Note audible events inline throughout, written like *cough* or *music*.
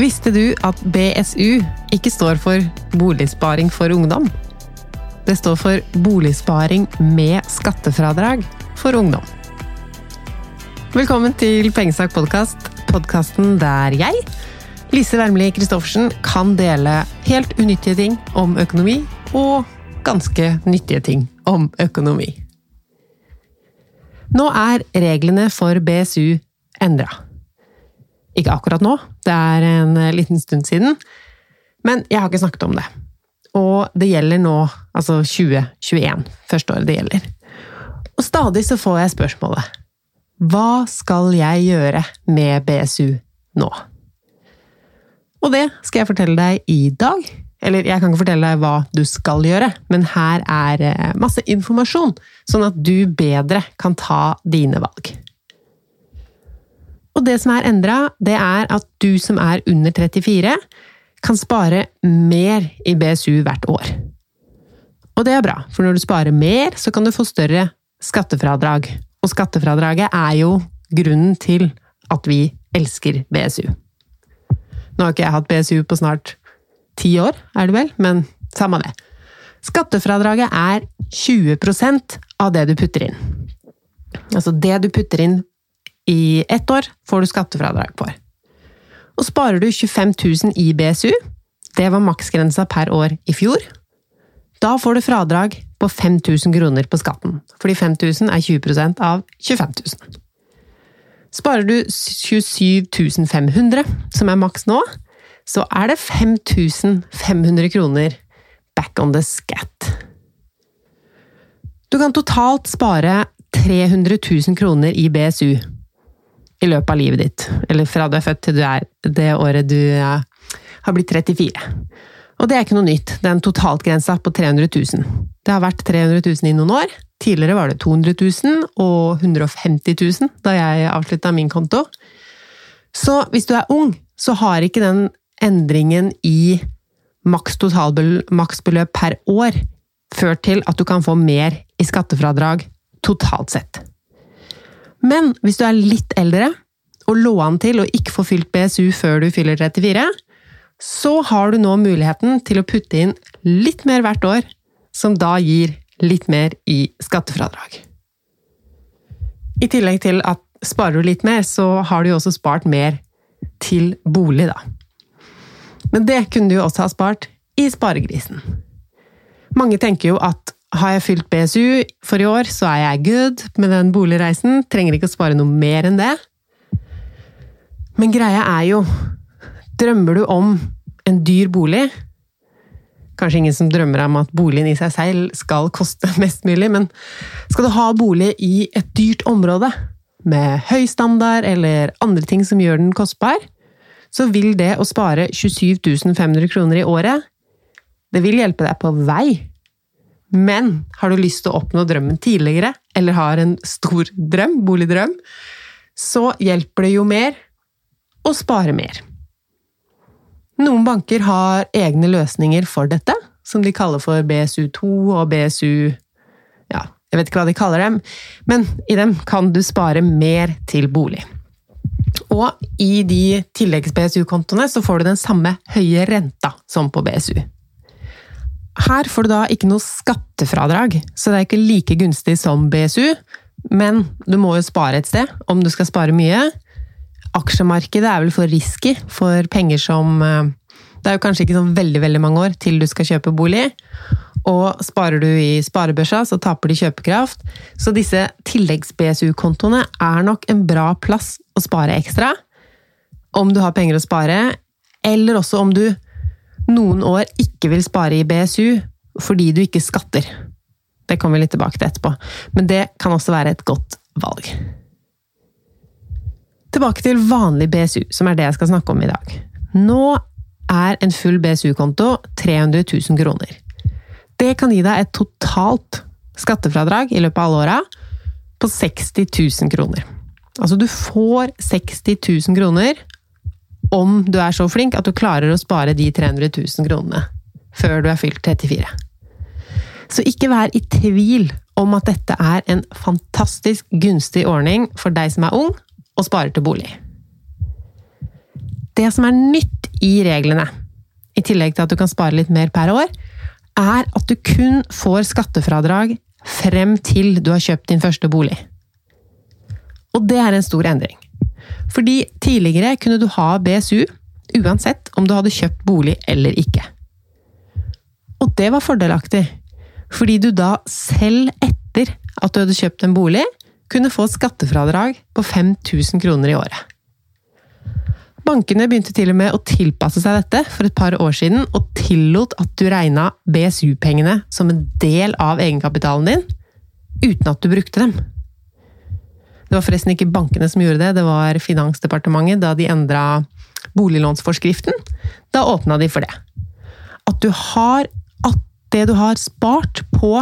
Visste du at BSU ikke står for Boligsparing for ungdom? Det står for Boligsparing med skattefradrag for ungdom. Velkommen til Pengesak podkast, podkasten der jeg, Lise Wermli Christoffersen, kan dele helt unyttige ting om økonomi, og ganske nyttige ting om økonomi. Nå er reglene for BSU endra. Ikke akkurat nå, det er en liten stund siden, men jeg har ikke snakket om det. Og det gjelder nå, altså 2021, første året det gjelder. Og stadig så får jeg spørsmålet Hva skal jeg gjøre med BSU nå? Og det skal jeg fortelle deg i dag. Eller jeg kan ikke fortelle deg hva du skal gjøre, men her er eh, masse informasjon, sånn at du bedre kan ta dine valg. Og det som er endra, det er at du som er under 34, kan spare mer i BSU hvert år. Og det er bra, for når du sparer mer, så kan du få større skattefradrag. Og skattefradraget er jo grunnen til at vi elsker BSU. Nå har ikke jeg hatt BSU på snart ti år, er det vel, men samme det. Skattefradraget er 20% av det du putter inn. Altså det du putter inn i ett år, får du skattefradrag på. Og sparer du 25 000 i BSU, det var maksgrensa per år i fjor, da får du fradrag på 5000 kroner på skatten, fordi 5000 er 20 av 25 000. Sparer du 27 500, som er maks nå, så er det 5500 kroner back on the scat. Du kan totalt spare 300 000 kroner i BSU i løpet av livet ditt. Eller fra du er født til du er det året du har blitt 34. Og det er ikke noe nytt, den totaltgrensa på 300 000. Det har vært 300 000 i noen år. Tidligere var det 200 000 og 150 000 da jeg avslutta min konto. Så hvis du er ung, så har ikke den endringen i maks totalbeløp per år ført til at du kan få mer i skattefradrag totalt sett. Men hvis du er litt eldre og lå an til å ikke få fylt BSU før du fyller 34, så har du nå muligheten til å putte inn litt mer hvert år, som da gir litt mer i skattefradrag. I tillegg til at sparer du litt mer, så har du jo også spart mer til bolig, da. Men det kunne du jo også ha spart i Sparegrisen. Mange tenker jo at har jeg fylt BSU for i år, så er jeg good med den boligreisen. Trenger ikke å spare noe mer enn det. Men greia er jo Drømmer du om en dyr bolig? Kanskje ingen som drømmer om at boligen i seg selv skal koste *laughs* mest mulig, men skal du ha bolig i et dyrt område, med høy standard eller andre ting som gjør den kostbar, så vil det å spare 27 500 kroner i året, det vil hjelpe deg på vei men har du lyst til å oppnå drømmen tidligere, eller har en stor drøm, boligdrøm, så hjelper det jo mer å spare mer. Noen banker har egne løsninger for dette, som de kaller for BSU2 og BSU Ja, jeg vet ikke hva de kaller dem, men i dem kan du spare mer til bolig. Og i de tilleggs-BSU-kontoene så får du den samme høye renta som på BSU. Her får du da ikke noe skattefradrag, så det er ikke like gunstig som BSU, men du må jo spare et sted, om du skal spare mye. Aksjemarkedet er vel for risky for penger som eh, Det er jo kanskje ikke sånn veldig, veldig mange år til du skal kjøpe bolig. Og sparer du i sparebørsa, så taper de kjøpekraft. Så disse tilleggs-BSU-kontoene er nok en bra plass å spare ekstra. Om du har penger å spare, eller også om du noen år ikke vil spare i BSU fordi du ikke skatter. Det kommer vi litt tilbake til etterpå, men det kan også være et godt valg. Tilbake til vanlig BSU, som er det jeg skal snakke om i dag. Nå er en full BSU-konto 300 000 kroner. Det kan gi deg et totalt skattefradrag i løpet av alle åra på 60 000 kroner. Altså, du får 60 000 kroner om du er så flink at du klarer å spare de 300 000 kronene før du er fylt 34. Så ikke vær i tvil om at dette er en fantastisk gunstig ordning for deg som er ung og sparer til bolig. Det som er nytt i reglene, i tillegg til at du kan spare litt mer per år, er at du kun får skattefradrag frem til du har kjøpt din første bolig. Og det er en stor endring. Fordi tidligere kunne du ha BSU uansett om du hadde kjøpt bolig eller ikke. Og det var fordelaktig, fordi du da selv etter at du hadde kjøpt en bolig, kunne få skattefradrag på 5000 kroner i året. Bankene begynte til og med å tilpasse seg dette for et par år siden, og tillot at du regna BSU-pengene som en del av egenkapitalen din, uten at du brukte dem. Det var forresten ikke bankene som gjorde det, det var Finansdepartementet da de endra boliglånsforskriften. Da åpna de for det. At du har At det du har spart på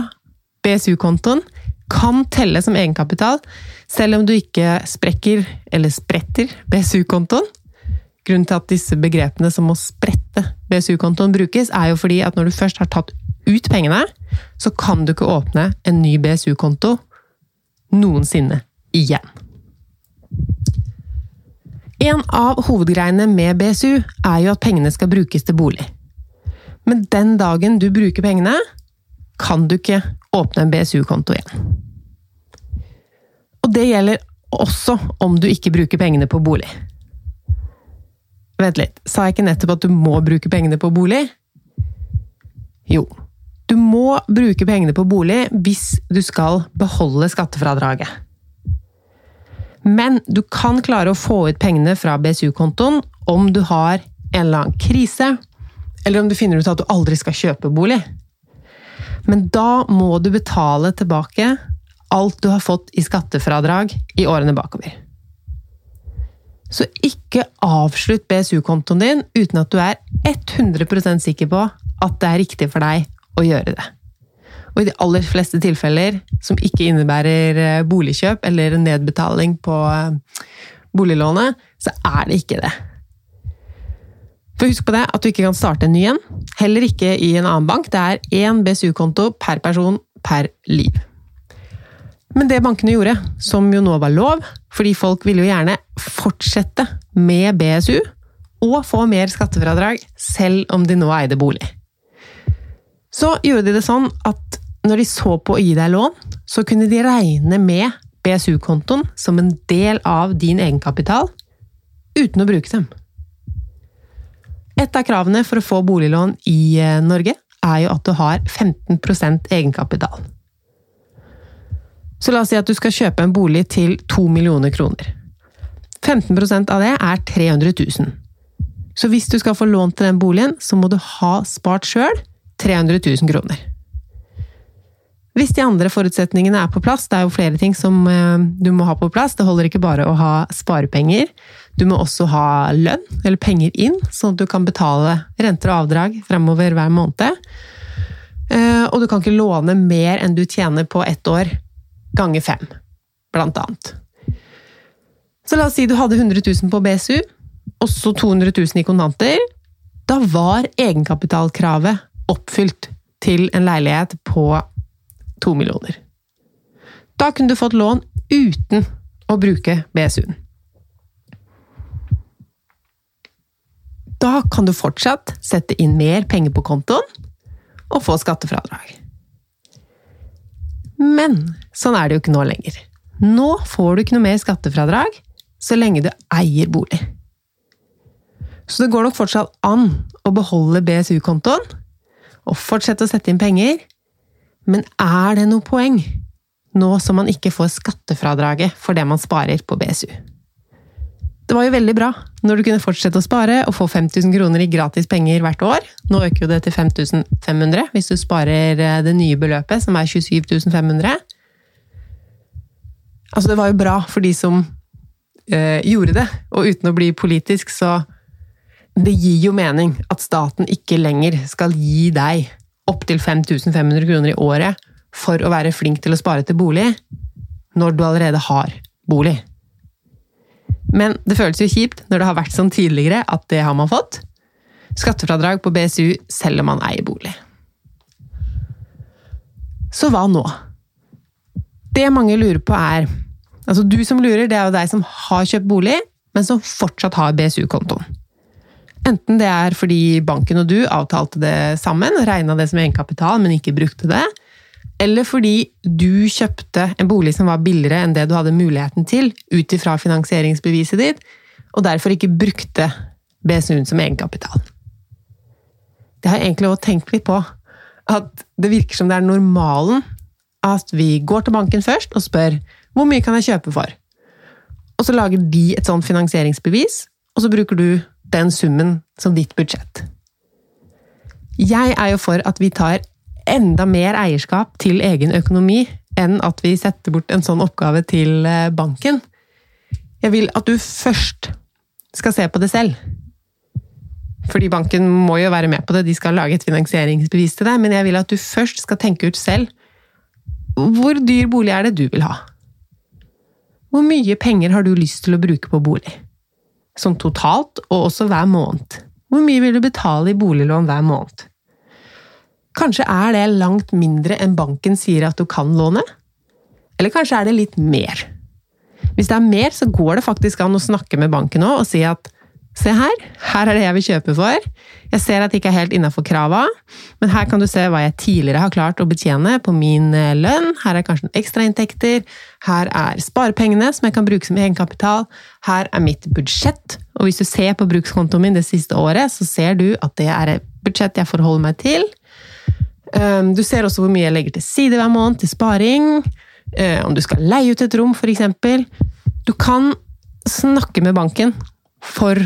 BSU-kontoen, kan telle som egenkapital, selv om du ikke sprekker eller spretter BSU-kontoen. Grunnen til at disse begrepene som å sprette BSU-kontoen brukes, er jo fordi at når du først har tatt ut pengene, så kan du ikke åpne en ny BSU-konto noensinne igjen. En av hovedgreiene med BSU er jo at pengene skal brukes til bolig. Men den dagen du bruker pengene, kan du ikke åpne en BSU-konto igjen. Og det gjelder også om du ikke bruker pengene på bolig. Vent litt, sa jeg ikke nettopp at du må bruke pengene på bolig? Jo, du må bruke pengene på bolig hvis du skal beholde skattefradraget. Men du kan klare å få ut pengene fra BSU-kontoen om du har en eller annen krise, eller om du finner ut at du aldri skal kjøpe bolig. Men da må du betale tilbake alt du har fått i skattefradrag i årene bakover. Så ikke avslutt BSU-kontoen din uten at du er 100% sikker på at det er riktig for deg å gjøre det. Og i de aller fleste tilfeller som ikke innebærer eh, boligkjøp eller nedbetaling på eh, boliglånet, så er det ikke det. For husk på det at du ikke kan starte en ny en, heller ikke i en annen bank. Det er én BSU-konto per person per liv. Men det bankene gjorde, som jo nå var lov, fordi folk ville jo gjerne fortsette med BSU og få mer skattefradrag selv om de nå eide bolig. Så gjorde de det sånn at når de så på å gi deg lån, så kunne de regne med BSU-kontoen som en del av din egenkapital, uten å bruke dem. Et av kravene for å få boliglån i eh, Norge er jo at du har 15% egenkapital. Så la oss si at du skal kjøpe en bolig til 2 millioner kroner. 15% av det er 300 000. Så hvis du skal få lån til den boligen, så må du ha spart sjøl 300 000 kroner. Hvis de andre forutsetningene er på plass, det er jo flere ting som eh, du må ha på plass, det holder ikke bare å ha sparepenger, du må også ha lønn, eller penger inn, sånn at du kan betale renter og avdrag fremover hver måned. Eh, og du kan ikke låne mer enn du tjener på ett år, ganger fem, blant annet. Så la oss si du hadde 100 000 på BSU, og så 200 000 i kontanter. Da var egenkapitalkravet oppfylt til en leilighet på to millioner. Da kunne du fått lån uten å bruke BSU-en. Da kan du fortsatt sette inn mer penger på kontoen og få skattefradrag. Men sånn er det jo ikke nå lenger. Nå får du ikke noe mer skattefradrag så lenge du eier bolig. Så det går nok fortsatt an å beholde BSU-kontoen og fortsette å sette inn penger, men er det noe poeng, nå som man ikke får skattefradraget for det man sparer på BSU? Det var jo veldig bra når du kunne fortsette å spare og få 5000 kroner i gratis penger hvert år. Nå øker jo det til 5500 hvis du sparer eh, det nye beløpet, som er 27500. Altså, det var jo bra for de som øh, gjorde det, og uten å bli politisk, så Det gir jo mening at staten ikke lenger skal gi deg opptil 5500 kroner i året for å være flink til å spare til bolig, når du allerede har bolig. Men det føles jo kjipt når det har vært sånn tidligere at det har man fått. Skattefradrag på BSU selv om man eier bolig. Så hva nå? Det mange lurer på er Altså, du som lurer, det er jo deg som har kjøpt bolig, men som fortsatt har BSU-kontoen. Enten det er fordi banken og du avtalte det sammen, regna det som egenkapital, men ikke brukte det. Eller fordi du kjøpte en bolig som var billigere enn det du hadde muligheten til, ut ifra finansieringsbeviset ditt, og derfor ikke brukte BSU-en som egenkapital. Det har jeg egentlig òg tenkt litt på. At det virker som det er normalen at vi går til banken først og spør hvor mye kan jeg kjøpe for? Og så lager de et sånt finansieringsbevis, og så bruker du den summen som ditt budsjett. Jeg er jo for at vi tar enda mer eierskap til egen økonomi enn at vi setter bort en sånn oppgave til eh, banken. Jeg vil at du først skal se på det selv. Fordi banken må jo være med på det, de skal lage et finansieringsbevis til deg, men jeg vil at du først skal tenke ut selv hvor dyr bolig er det du vil ha? Hvor mye penger har du lyst til å bruke på bolig? Sånn totalt, og også hver måned. Hvor mye vil du betale i boliglån hver måned? Kanskje er det langt mindre enn banken sier at du kan låne? Eller kanskje er det litt mer? Hvis det er mer, så går det faktisk an å snakke med banken òg og si at Se her, her er det jeg vil kjøpe for. Jeg ser at det ikke er helt innafor krava, men her kan du se hva jeg tidligere har klart å betjene på min eh, lønn. Her er kanskje noen ekstrainntekter. Her er sparepengene som jeg kan bruke som egenkapital. Her er mitt budsjett, og hvis du ser på brukskontoen min det siste året, så ser du at det er et budsjett jeg forholder meg til. Ehm, du ser også hvor mye jeg legger til side hver måned til sparing. Eh, om du skal leie ut et rom, f.eks. Du kan snakke med banken for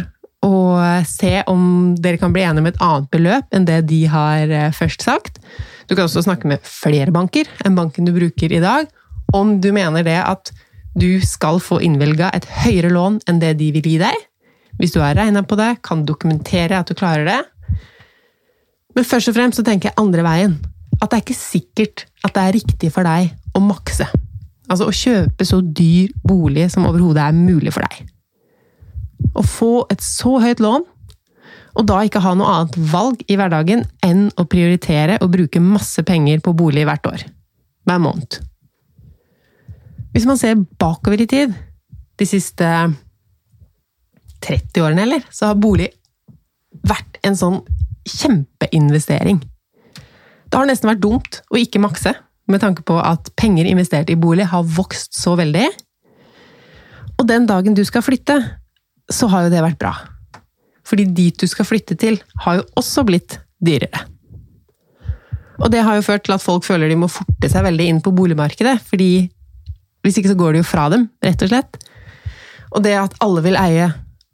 og se om dere kan bli enige om et annet beløp enn det de har eh, først sagt. Du kan også snakke med flere banker enn banken du bruker i dag, om du mener det at du skal få innvilga et høyere lån enn det de vil gi deg. Hvis du har regna på det, kan dokumentere at du klarer det. Men først og fremst så tenker jeg andre veien. At det er ikke sikkert at det er riktig for deg å makse. Altså å kjøpe så dyr bolig som overhodet er mulig for deg. Å få et så høyt lån, og da ikke ha noe annet valg i hverdagen enn å prioritere å bruke masse penger på bolig hvert år. Hver måned. Hvis man ser bakover i tid, de siste 30 årene, eller, så har bolig vært en sånn kjempeinvestering. Det har nesten vært dumt å ikke makse, med tanke på at penger investert i bolig har vokst så veldig. Og den dagen du skal flytte, så har jo det vært bra. Fordi dit du skal flytte til, har jo også blitt dyrere. Og det har jo ført til at folk føler de må forte seg veldig inn på boligmarkedet, fordi hvis ikke så går det jo fra dem, rett og slett. Og det at alle vil eie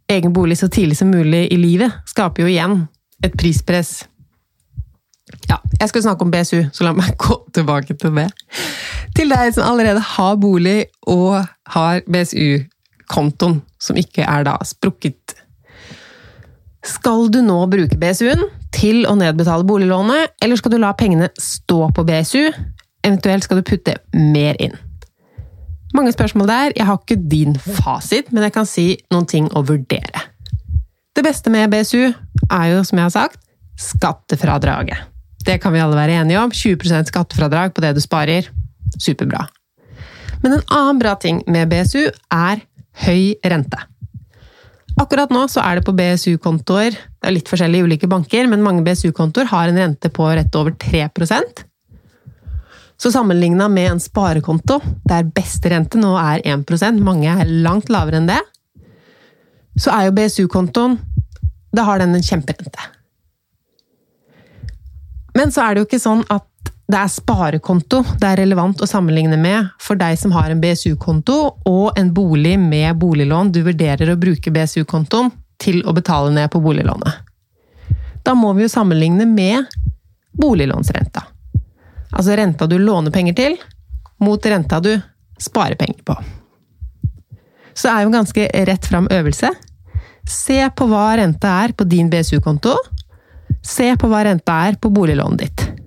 egen bolig så tidlig som mulig i livet, skaper jo igjen et prispress. Ja, jeg skal snakke om BSU, så la meg *laughs* gå tilbake til det. Til deg som allerede har bolig og har BSU-kontoen, som ikke er da sprukket. Skal du nå bruke BSU-en til å nedbetale boliglånet, eller skal du la pengene stå på BSU? Eventuelt skal du putte mer inn. Mange spørsmål der. Jeg har ikke din fasit, men jeg kan si noen ting å vurdere. Det beste med BSU er jo, som jeg har sagt, skattefradraget. Det kan vi alle være enige om. 20% skattefradrag på det du sparer. Superbra. Men en annen bra ting med BSU er høy rente. Akkurat nå så er det på BSU-kontoer Det er litt forskjellig i ulike banker, men mange BSU-kontoer har en rente på rett over 3% Så sammenligna med en sparekonto, der beste rente nå er 1% mange er langt lavere enn det, så er jo BSU-kontoen Da har den en kjemperente. Men så er det jo ikke sånn at det er sparekonto det er relevant å sammenligne med for deg som har en BSU-konto og en bolig med boliglån du vurderer å bruke BSU-kontoen til å betale ned på boliglånet. Da må vi jo sammenligne med boliglånsrenta. Altså renta du låner penger til, mot renta du sparer penger på. Så det er jo en ganske rett fram øvelse. Se på hva renta er på din BSU-konto. Se på hva renta er på boliglånet ditt.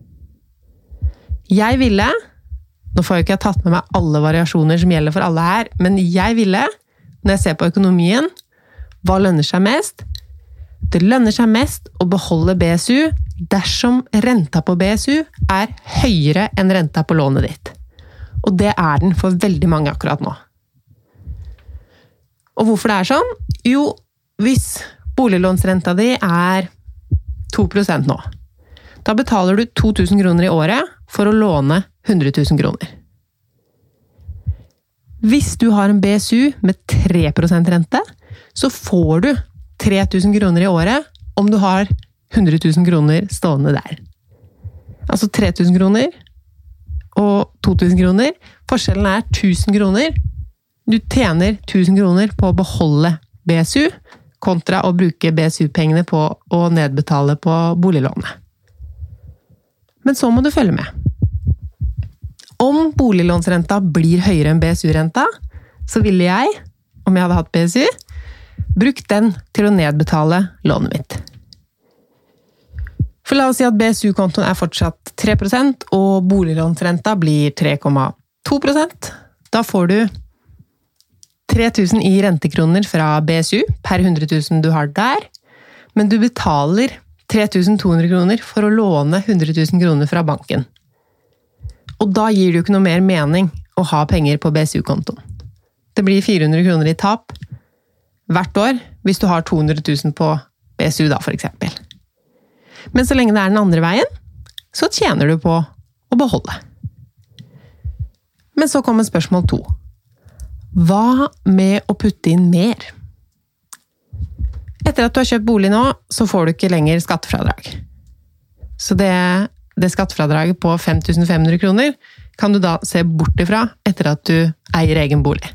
Jeg ville Nå får jeg ikke tatt med meg alle variasjoner som gjelder for alle her, men jeg ville, når jeg ser på økonomien, hva lønner seg mest? Det lønner seg mest å beholde BSU dersom renta på BSU er høyere enn renta på lånet ditt. Og det er den for veldig mange akkurat nå. Og hvorfor det er sånn? Jo, hvis Boliglånsrenta di er 2% nå. Da betaler du 2000 kroner i året for å låne 100 000 kroner. Hvis du har en BSU med 3% rente, så får du 3000 kroner i året om du har 100 000 kroner stående der. Altså 3000 kroner og 2000 kroner. Forskjellen er 1000 kroner. Du tjener 1000 kroner på å beholde BSU, kontra å bruke BSU-pengene på å nedbetale på boliglånet. Men så må du følge med. Om boliglånsrenta blir høyere enn BSU-renta, så ville jeg, om jeg hadde hatt BSU, brukt den til å nedbetale lånet mitt. For la oss si at BSU-kontoen er fortsatt 3% og boliglånsrenta blir 3,2% Da får du 3000 i rentekroner fra BSU per 100 000 du har der, men du betaler 3200 kroner for å låne 100 000 kroner fra banken. Og da gir det jo ikke noe mer mening å ha penger på BSU-kontoen. Det blir 400 kroner i tap hvert år hvis du har 200 000 på BSU, da, eksempel. Men så lenge det er den andre veien, så tjener du på å beholde. Men så kommer spørsmål to. Hva med å putte inn mer? Etter at du har kjøpt bolig nå, så får du ikke lenger skattefradrag. Så det, det skattefradraget på 5500 kroner kan du da se bort ifra etter at du eier egen bolig.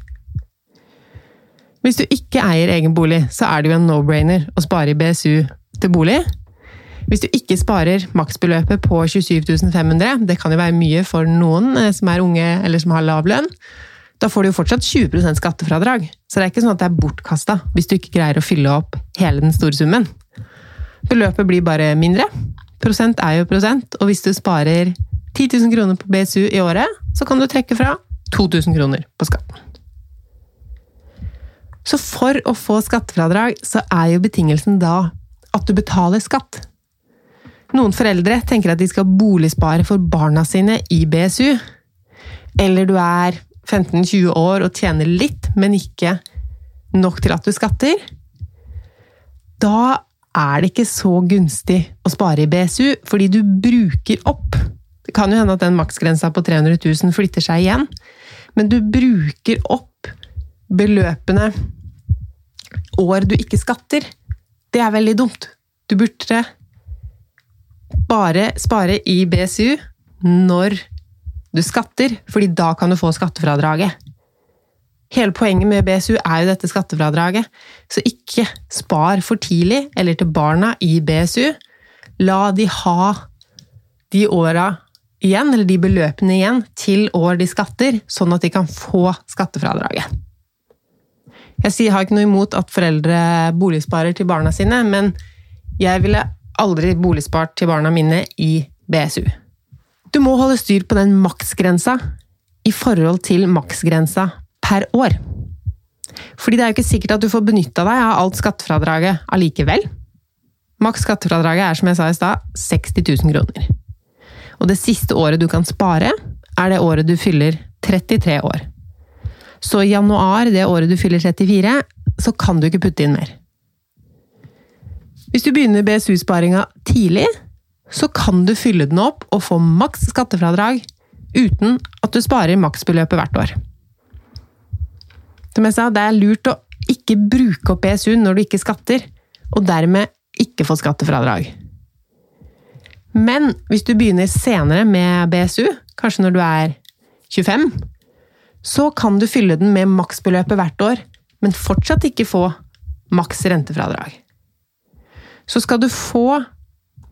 Hvis du ikke eier egen bolig, så er det jo en no-brainer å spare i BSU til bolig. Hvis du ikke sparer maksbeløpet på 27 500, det kan jo være mye for noen eh, som er unge eller som har lav lønn, da får du jo fortsatt 20% skattefradrag. Så det er ikke sånn at det er bortkasta hvis du ikke greier å fylle opp hele den store summen. Beløpet blir bare mindre. Prosent er jo prosent, og hvis du sparer 10 000 kroner på BSU i året, så kan du trekke fra 2000 kroner på skatten. Så for å få skattefradrag, så er jo betingelsen da at du betaler skatt. Noen foreldre tenker at de skal boligspare for barna sine i BSU. Eller du er 15-20 år og tjener litt, men ikke nok til at du skatter, da er det ikke så gunstig å spare i BSU, fordi du bruker opp. Det kan jo hende at den maksgrensa på 300 000 flytter seg igjen, men du bruker opp beløpene år du ikke skatter. Det er veldig dumt. Du burde bare spare i BSU når du skatter, fordi da kan du få skattefradraget. Hele poenget med BSU er jo dette skattefradraget, så ikke spar for tidlig eller til barna i BSU. La de ha de åra igjen, eller de beløpene igjen, til år de skatter, sånn at de kan få skattefradraget. Jeg har ikke noe imot at foreldre boligsparer til barna sine, men jeg ville aldri boligspart til barna mine i BSU. Du må holde styr på den maksgrensa i forhold til maksgrensa per år. Fordi det er jo ikke sikkert at du får benytta deg av alt skattefradraget allikevel. Maks skattefradraget er som jeg sa i stad 60 000 kroner. Og det siste året du kan spare, er det året du fyller 33 år. Så i januar, det året du fyller 34, så kan du ikke putte inn mer. Hvis du begynner BSU-sparinga tidlig, så kan du fylle den opp og få maks skattefradrag uten at du sparer maksbeløpet hvert år. Som jeg sa, det er lurt å ikke bruke opp BSU når du ikke skatter, og dermed ikke få skattefradrag. Men hvis du begynner senere med BSU, kanskje når du er 25, så kan du fylle den med maksbeløpet hvert år, men fortsatt ikke få maks rentefradrag. Så skal du få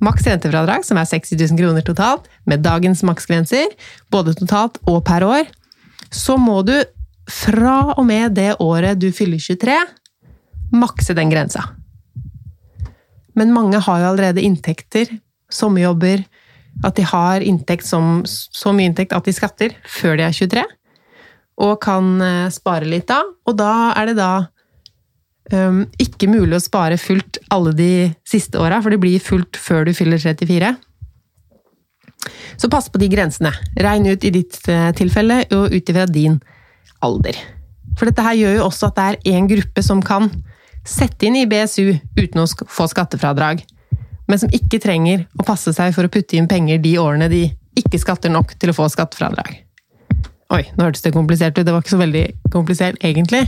maks rentefradrag, som er 60 000 kroner totalt, med dagens maksgrenser, både totalt og per år, så må du fra og med det året du fyller 23, makse den grensa. Men mange har jo allerede inntekter, sommerjobber, at de har inntekt som, så mye inntekt at de skatter før de er 23, og kan eh, spare litt da. Og da er det da um, ikke mulig å spare fullt alle de siste åra, for det blir fullt før du fyller 34. Så pass på de grensene. Regn ut i ditt uh, tilfelle, og ut ifra din alder. For dette her gjør jo også at det er én gruppe som kan sette inn i BSU uten å få skattefradrag, men som ikke trenger å passe seg for å putte inn penger de årene de ikke skatter nok til å få skattefradrag. Oi, nå hørtes det komplisert ut. Det var ikke så veldig komplisert, egentlig.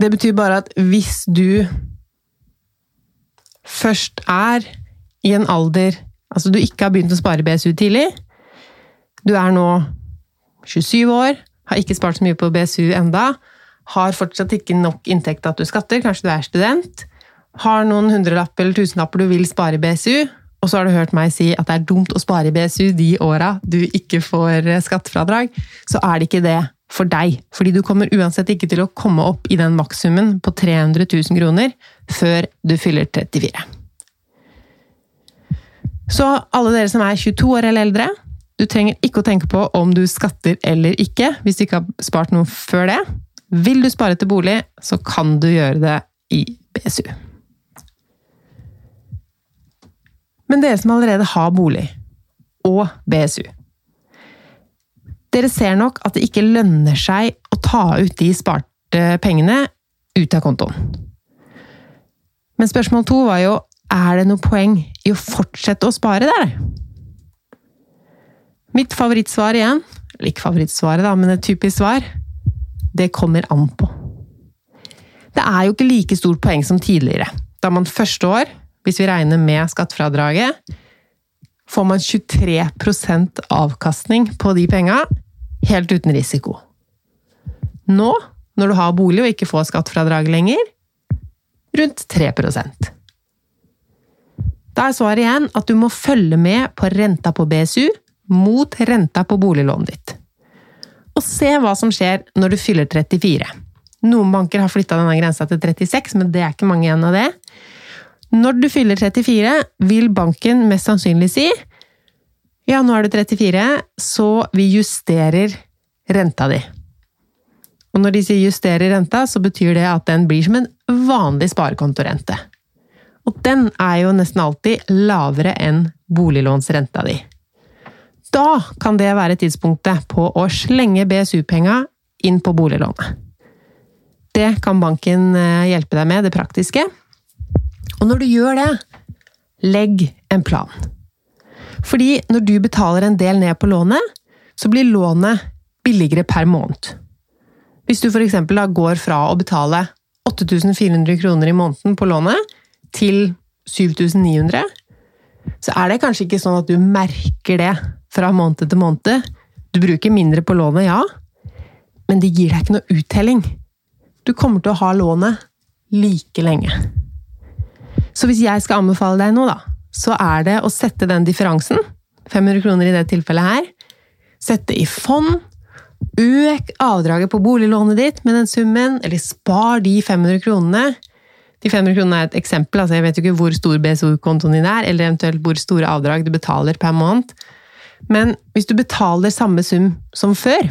Det betyr bare at hvis du først er i en alder Altså du ikke har begynt å spare BSU tidlig, du er nå 27 år, har ikke spart så mye på BSU enda, har fortsatt ikke nok inntekt at du skatter, kanskje du er student, har noen hundrelapper eller tusenlapper du vil spare i BSU, og så har du hørt meg si at det er dumt å spare i BSU de åra du ikke får skattefradrag, så er det ikke det for deg. Fordi du kommer uansett ikke til å komme opp i den makssummen på 300 000 kroner før du fyller 34. Så alle dere som er 22 år eller eldre, du trenger ikke å tenke på om du skatter eller ikke, hvis du ikke har spart noe før det. Vil du spare til bolig, så kan du gjøre det i BSU. Men dere som allerede har bolig, og BSU Dere ser nok at det ikke lønner seg å ta ut de sparte pengene ut av kontoen. Men spørsmål to var jo er det noe poeng i å fortsette å spare der? Mitt favorittsvar igjen, ikke favorittsvaret, da, men et typisk svar, det kommer an på. Det er jo ikke like stort poeng som tidligere, da man første år, hvis vi regner med skattefradraget, får man 23% avkastning på de penga, helt uten risiko. Nå, når du har bolig og ikke får skattefradrag lenger, rundt 3% Da er svaret igjen at du må følge med på renta på BSU mot renta på boliglånet ditt. Og se hva som skjer når du fyller 34. Noen banker har flytta denne grensa til 36, men det er ikke mange igjen av det. Når du fyller 34, vil banken mest sannsynlig si ja, nå er du 34, så vi justerer renta di. Og når de sier justerer renta, så betyr det at den blir som en vanlig sparekontorente. Og den er jo nesten alltid lavere enn boliglånsrenta di. Da kan det være tidspunktet på å slenge BSU-penga inn på boliglånet. Det kan banken eh, hjelpe deg med, det praktiske. Og når du gjør det, legg en plan. Fordi når du betaler en del ned på lånet, så blir lånet billigere per måned. Hvis du f.eks. går fra å betale 8400 kroner i måneden på lånet til 7900, så er det kanskje ikke sånn at du merker det fra måned til måned. Du bruker mindre på lånet, ja, men det gir deg ikke noe uttelling. Du kommer til å ha lånet like lenge. Så hvis jeg skal anbefale deg noe, da, så er det å sette den differansen, 500 kroner i det tilfellet her, sette i fond, øk avdraget på boliglånet ditt med den summen, eller spar de 500 kronene. De 500 kronene er et eksempel, altså jeg vet jo ikke hvor stor BSO-kontoen din er, eller eventuelt hvor store avdrag du betaler per måned. Men hvis du betaler samme sum som før,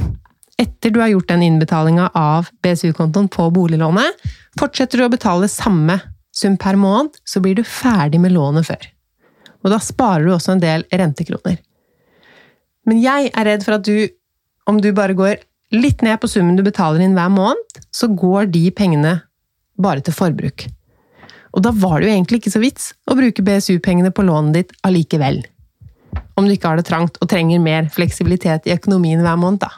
etter du har gjort den innbetalinga av BSU-kontoen på boliglånet, fortsetter du å betale samme sum per måned, så blir du ferdig med lånet før. Og da sparer du også en del rentekroner. Men jeg er redd for at du, om du bare går litt ned på summen du betaler inn hver måned, så går de pengene bare til forbruk. Og da var det jo egentlig ikke så vits å bruke BSU-pengene på lånet ditt allikevel om du ikke har det trangt og trenger mer fleksibilitet i økonomien hver måned, da.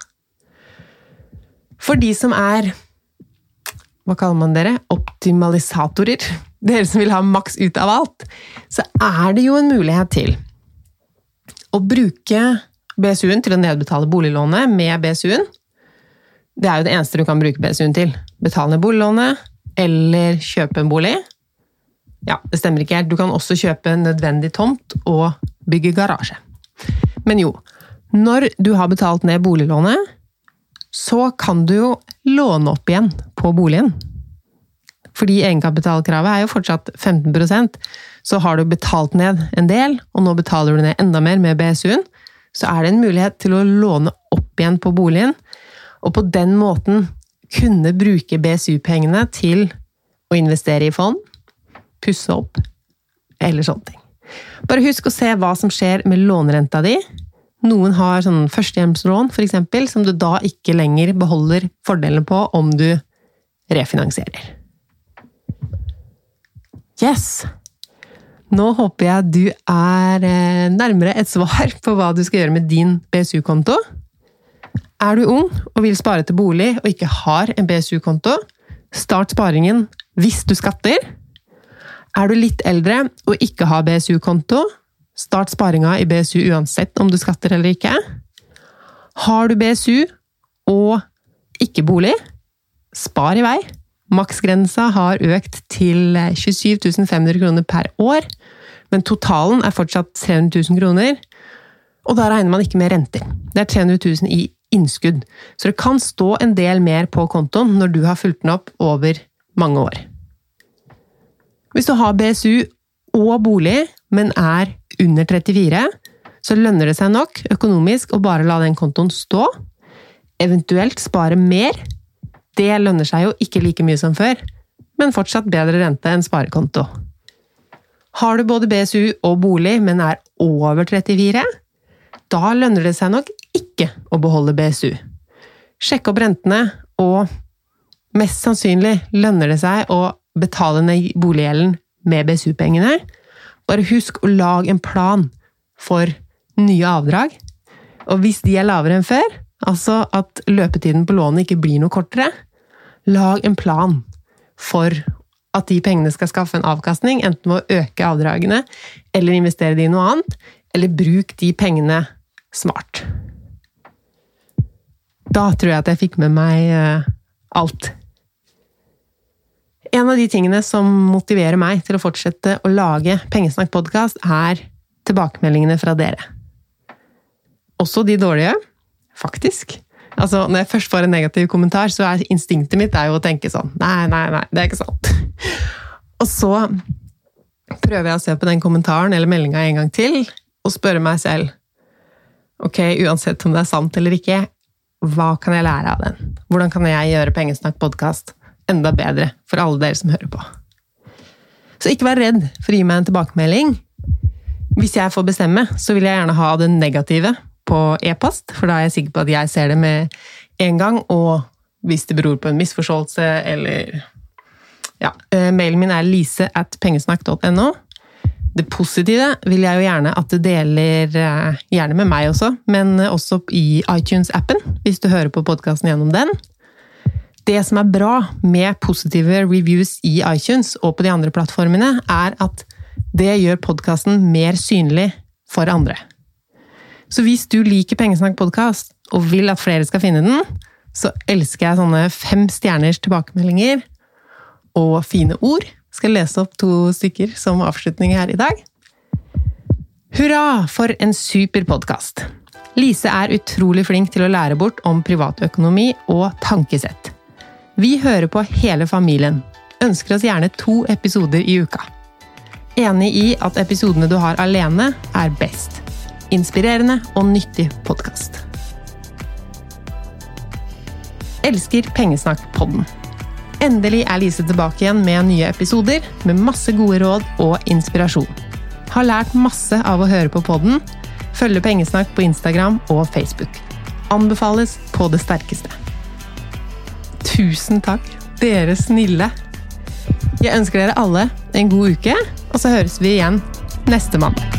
For de som er hva kaller man dere? Optimalisatorer. Dere som vil ha maks ut av alt. Så er det jo en mulighet til å bruke BSU-en til å nedbetale boliglånet med BSU-en. Det er jo det eneste du kan bruke BSU-en til. Betale ned boliglånet, eller kjøpe en bolig. Ja, det stemmer ikke helt. Du kan også kjøpe en nødvendig tomt og bygge garasje. Men jo, når du har betalt ned boliglånet, så kan du jo låne opp igjen på boligen. Fordi egenkapitalkravet er jo fortsatt 15% så har du betalt ned en del, og nå betaler du ned enda mer med BSU-en, så er det en mulighet til å låne opp igjen på boligen, og på den måten kunne bruke BSU-pengene til å investere i fond, pusse opp, eller sånne ting. Bare husk å se hva som skjer med lånerenta di. Noen har sånn førstehjemslån, f.eks., som du da ikke lenger beholder fordelene på om du refinansierer. Yes! Nå håper jeg du er eh, nærmere et svar på hva du skal gjøre med din BSU-konto. Er du ung og vil spare til bolig og ikke har en BSU-konto, start sparingen hvis du skatter. Er du litt eldre og ikke har BSU-konto, start sparinga i BSU uansett om du skatter eller ikke. Har du BSU og ikke bolig, spar i vei. Maksgrensa har økt til 27 500 kroner per år, men totalen er fortsatt 300 000 kroner. Og da regner man ikke med renter. Det er 300 000 i innskudd, så det kan stå en del mer på kontoen når du har fulgt den opp over mange år. Hvis du har BSU og bolig, men er under 34, så lønner det seg nok økonomisk å bare la den kontoen stå, eventuelt spare mer det lønner seg jo ikke like mye som før, men fortsatt bedre rente enn sparekonto. Har du både BSU og bolig, men er over 34, da lønner det seg nok ikke å beholde BSU. Sjekk opp rentene, og mest sannsynlig lønner det seg å betale ned boliggjelden med BSU-pengene. Bare husk å lage en plan for nye avdrag. Og hvis de er lavere enn før, altså at løpetiden på lånet ikke blir noe kortere, Lag en plan for at de pengene skal skaffe en avkastning, enten ved å øke avdragene eller investere det i noe annet, eller bruk de pengene smart. Da tror jeg at jeg fikk med meg eh, alt. En av de tingene som motiverer meg til å fortsette å lage Pengesnakk-podkast, er tilbakemeldingene fra dere. Også de dårlige, faktisk. Altså, når jeg først får en negativ kommentar, så er instinktet mitt er jo å tenke sånn Nei, nei, nei, det er ikke sant. *laughs* Og så prøver jeg å se på den kommentaren eller meldinga en gang til, og spørre meg selv Ok, uansett om det er sant eller ikke, hva kan jeg lære av den? Hvordan kan jeg gjøre Pengesnakk-podkast enda bedre for alle dere som hører på? Så ikke vær redd for å gi meg en tilbakemelding. Hvis jeg får bestemme, så vil jeg gjerne ha det negative på e-post, for da er jeg sikker på at jeg ser det med en gang. Og hvis det beror på en misforståelse eller Ja. Eh, mailen min er lise at pengesnakk.no. Det positive vil jeg jo gjerne at du deler, eh, gjerne med meg også, men også i iTunes-appen, hvis du hører på podkasten gjennom den. Det som er bra med positive reviews i iTunes og på de andre plattformene, er at det gjør podkasten mer synlig for andre. Så hvis du liker Pengesnakk-podkast og vil at flere skal finne den, så elsker jeg sånne fem stjerners tilbakemeldinger og fine ord. Skal lese opp to stykker som avslutning her i dag. Hurra for en super podkast! Lise er utrolig flink til å lære bort om privatøkonomi og tankesett. Vi hører på hele familien. Ønsker oss gjerne to episoder i uka. Enig i at episodene du har alene, er best inspirerende og nyttig podkast. Elsker Pengesnakk-podden. Endelig er Lise tilbake igjen med nye episoder med masse gode råd og inspirasjon. Har lært masse av å høre på podden. Følger Pengesnakk på Instagram og Facebook. Anbefales på det sterkeste. Tusen takk, dere snille! Jeg ønsker dere alle en god uke, og så høres vi igjen neste mandag.